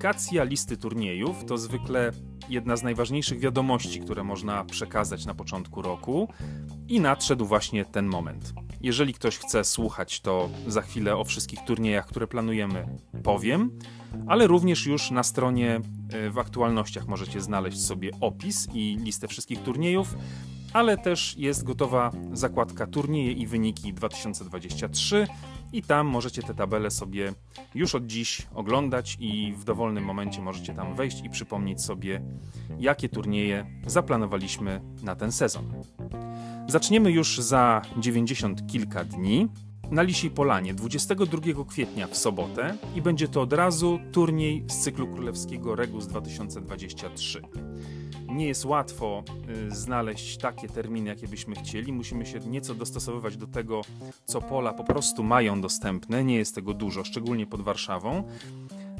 Publikacja listy turniejów to zwykle jedna z najważniejszych wiadomości, które można przekazać na początku roku i nadszedł właśnie ten moment. Jeżeli ktoś chce słuchać, to za chwilę o wszystkich turniejach, które planujemy, powiem, ale również już na stronie e, w aktualnościach możecie znaleźć sobie opis i listę wszystkich turniejów, ale też jest gotowa zakładka turnieje i wyniki 2023 i tam możecie te tabele sobie już od dziś oglądać i w dowolnym momencie możecie tam wejść i przypomnieć sobie, jakie turnieje zaplanowaliśmy na ten sezon. Zaczniemy już za 90 kilka dni na Lisiej Polanie 22 kwietnia w sobotę i będzie to od razu turniej z cyklu królewskiego Regus 2023 nie jest łatwo y, znaleźć takie terminy, jakie byśmy chcieli. Musimy się nieco dostosowywać do tego, co pola po prostu mają dostępne. Nie jest tego dużo, szczególnie pod Warszawą.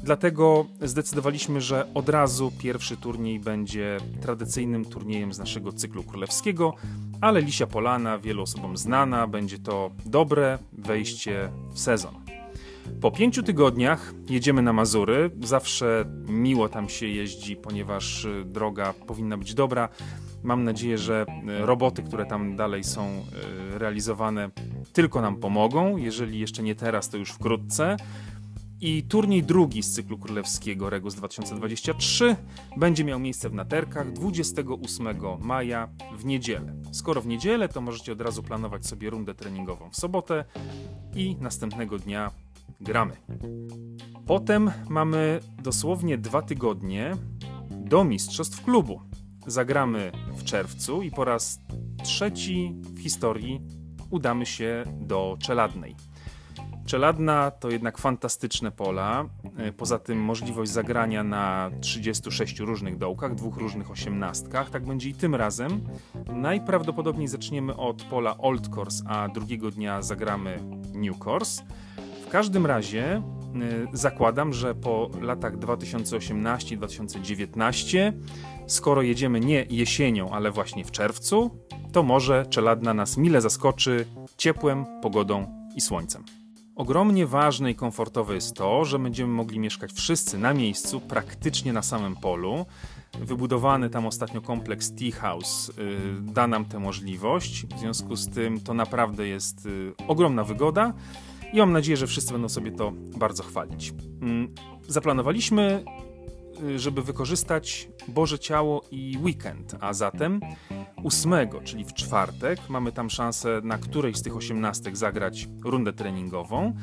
Dlatego zdecydowaliśmy, że od razu pierwszy turniej będzie tradycyjnym turniejem z naszego cyklu królewskiego, ale Lisia Polana wielu osobom znana, będzie to dobre wejście w sezon. Po pięciu tygodniach jedziemy na Mazury. Zawsze miło tam się jeździ, ponieważ y, droga powinna być dobra. Mam nadzieję, że y, roboty, które tam dalej są y, realizowane, tylko nam pomogą. Jeżeli jeszcze nie teraz, to już wkrótce. I turniej drugi z cyklu królewskiego Regus 2023 będzie miał miejsce w Naterkach 28 maja w niedzielę. Skoro w niedzielę, to możecie od razu planować sobie rundę treningową w sobotę i następnego dnia gramy. Potem mamy dosłownie dwa tygodnie do Mistrzostw Klubu. Zagramy w czerwcu i po raz trzeci w historii udamy się do Czeladnej. Czeladna to jednak fantastyczne pola. E, poza tym możliwość zagrania na 36 różnych dołkach, dwóch różnych osiemnastkach. Tak będzie i tym razem. Najprawdopodobniej zaczniemy od pola Old Course, a drugiego dnia zagramy New Course każdym razie y, zakładam, że po latach 2018-2019, skoro jedziemy nie jesienią, ale właśnie w czerwcu, to może czeladna nas mile zaskoczy ciepłem, pogodą i słońcem. Ogromnie ważne i komfortowe jest to, że będziemy mogli mieszkać wszyscy na miejscu, praktycznie na samym polu. Wybudowany tam ostatnio kompleks Tea House y, da nam tę możliwość. W związku z tym to naprawdę jest y, ogromna wygoda i mam nadzieję, że wszyscy będą sobie to bardzo chwalić. Mm, zaplanowaliśmy, y, żeby wykorzystać Boże Ciało i weekend, a zatem 8, czyli w czwartek, mamy tam szansę na którejś z tych osiemnastek zagrać rundę treningową.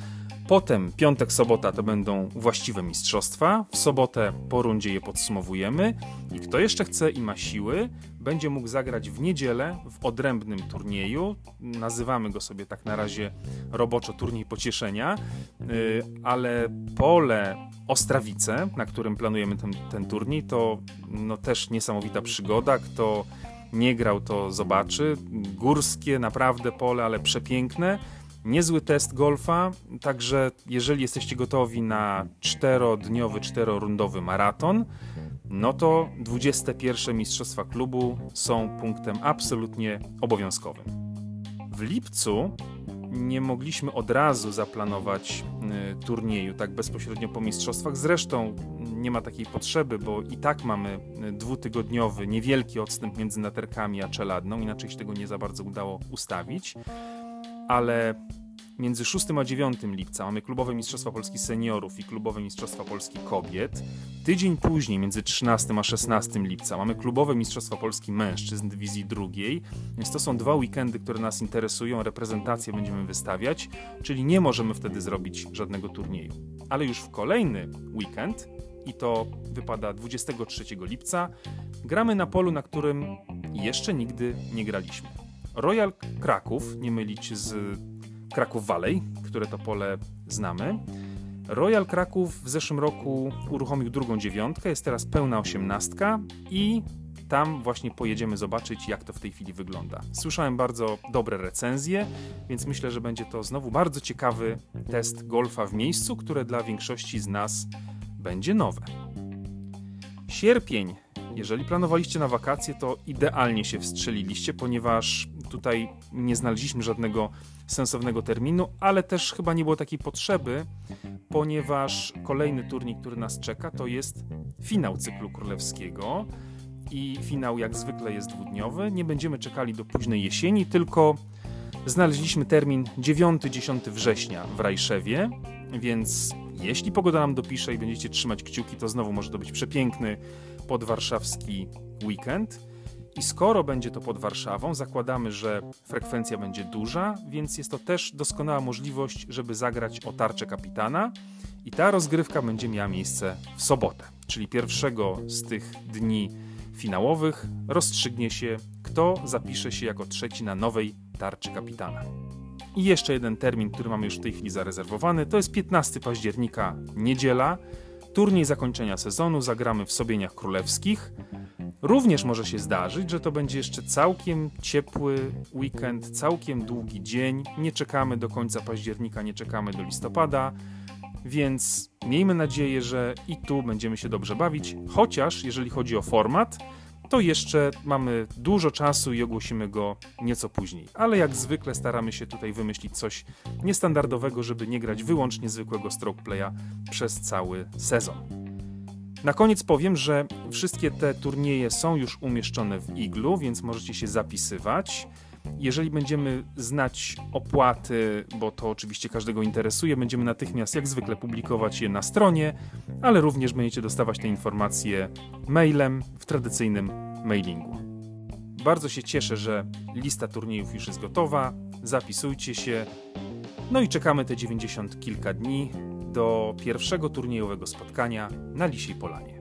Potem piątek, sobota to będą właściwe mistrzostwa. W sobotę po rundzie je podsumowujemy. I kto jeszcze chce i ma siły, będzie mógł zagrać w niedzielę w odrębnym turnieju. Nazywamy go sobie tak na razie roboczo turniej pocieszenia, y, ale pole Ostrawice, na którym planujemy ten, ten turniej, to no, też niesamowita przygoda. Kto nie grał, to zobaczy. Górskie, naprawdę pole, ale przepiękne niezły test golfa, także jeżeli jesteście gotowi na czterodniowy, czterorundowy maraton, no to 21 Mistrzostwa Klubu są punktem absolutnie obowiązkowym. W lipcu nie mogliśmy od razu zaplanować y, turnieju tak bezpośrednio po mistrzostwach. Zresztą nie ma takiej potrzeby, bo i tak mamy y, dwutygodniowy, niewielki odstęp między naterkami a czeladną, inaczej się tego nie za bardzo udało ustawić ale między 6 a 9 lipca mamy klubowe Mistrzostwa Polski Seniorów i klubowe Mistrzostwa Polski Kobiet. Tydzień później, między 13 a 16 lipca, mamy klubowe Mistrzostwa Polski Mężczyzn dywizji drugiej. Więc to są dwa weekendy, które nas interesują, reprezentacje będziemy wystawiać, czyli nie możemy wtedy zrobić żadnego turnieju. Ale już w kolejny weekend, i to wypada 23 lipca, gramy na polu, na którym jeszcze nigdy nie graliśmy. Royal Kraków, nie mylić z Kraków Valley, które to pole znamy. Royal Kraków w zeszłym roku uruchomił drugą dziewiątkę, jest teraz pełna osiemnastka i tam właśnie pojedziemy zobaczyć, jak to w tej chwili wygląda. Słyszałem bardzo dobre recenzje, więc myślę, że będzie to znowu bardzo ciekawy test golfa w miejscu, które dla większości z nas będzie nowe. Sierpień Jeżeli planowaliście na wakacje, to idealnie się wstrzeliliście, ponieważ tutaj nie znaleźliśmy żadnego sensownego terminu, ale też chyba nie było takiej potrzeby, ponieważ kolejny turniej, który nas czeka, to jest finał cyklu królewskiego. I finał jak zwykle jest dwudniowy. Nie będziemy czekali do późnej jesieni, tylko znaleźliśmy termin 9-10 września w Rajszewie, więc jeśli pogoda nam dopisze i będziecie trzymać kciuki, to znowu może to być przepiękny podwarszawski weekend. I skoro będzie to pod Warszawą, zakładamy, że frekwencja będzie duża, więc jest to też doskonała możliwość, żeby zagrać o tarczę kapitana. I ta rozgrywka będzie miała miejsce w sobotę, czyli pierwszego z tych dni finałowych rozstrzygnie się, kto zapisze się jako trzeci na nowej tarczy kapitana. I jeszcze jeden termin, który mamy już w tej chwili zarezerwowany, to jest 15 października, niedziela. Turniej zakończenia sezonu zagramy w Sobieniach Królewskich. Również może się zdarzyć, że to będzie jeszcze całkiem ciepły weekend, całkiem długi dzień. Nie czekamy do końca października, nie czekamy do listopada, więc miejmy nadzieję, że i tu będziemy się dobrze bawić. Chociaż jeżeli chodzi o format, to jeszcze mamy dużo czasu i ogłosimy go nieco później. Ale jak zwykle staramy się tutaj wymyślić coś niestandardowego, żeby nie grać wyłącznie zwykłego stroke playa przez cały sezon. Na koniec powiem, że wszystkie te turnieje są już umieszczone w iglu, więc możecie się zapisywać. Jeżeli będziemy znać opłaty, bo to oczywiście każdego interesuje, będziemy natychmiast jak zwykle publikować je na stronie, ale również będziecie dostawać te informacje mailem w tradycyjnym mailingu. Bardzo się cieszę, że lista turniejów już jest gotowa. Zapisujcie się. No i czekamy te 90 kilka dni do pierwszego turniejowego spotkania na Lisiej Polanie.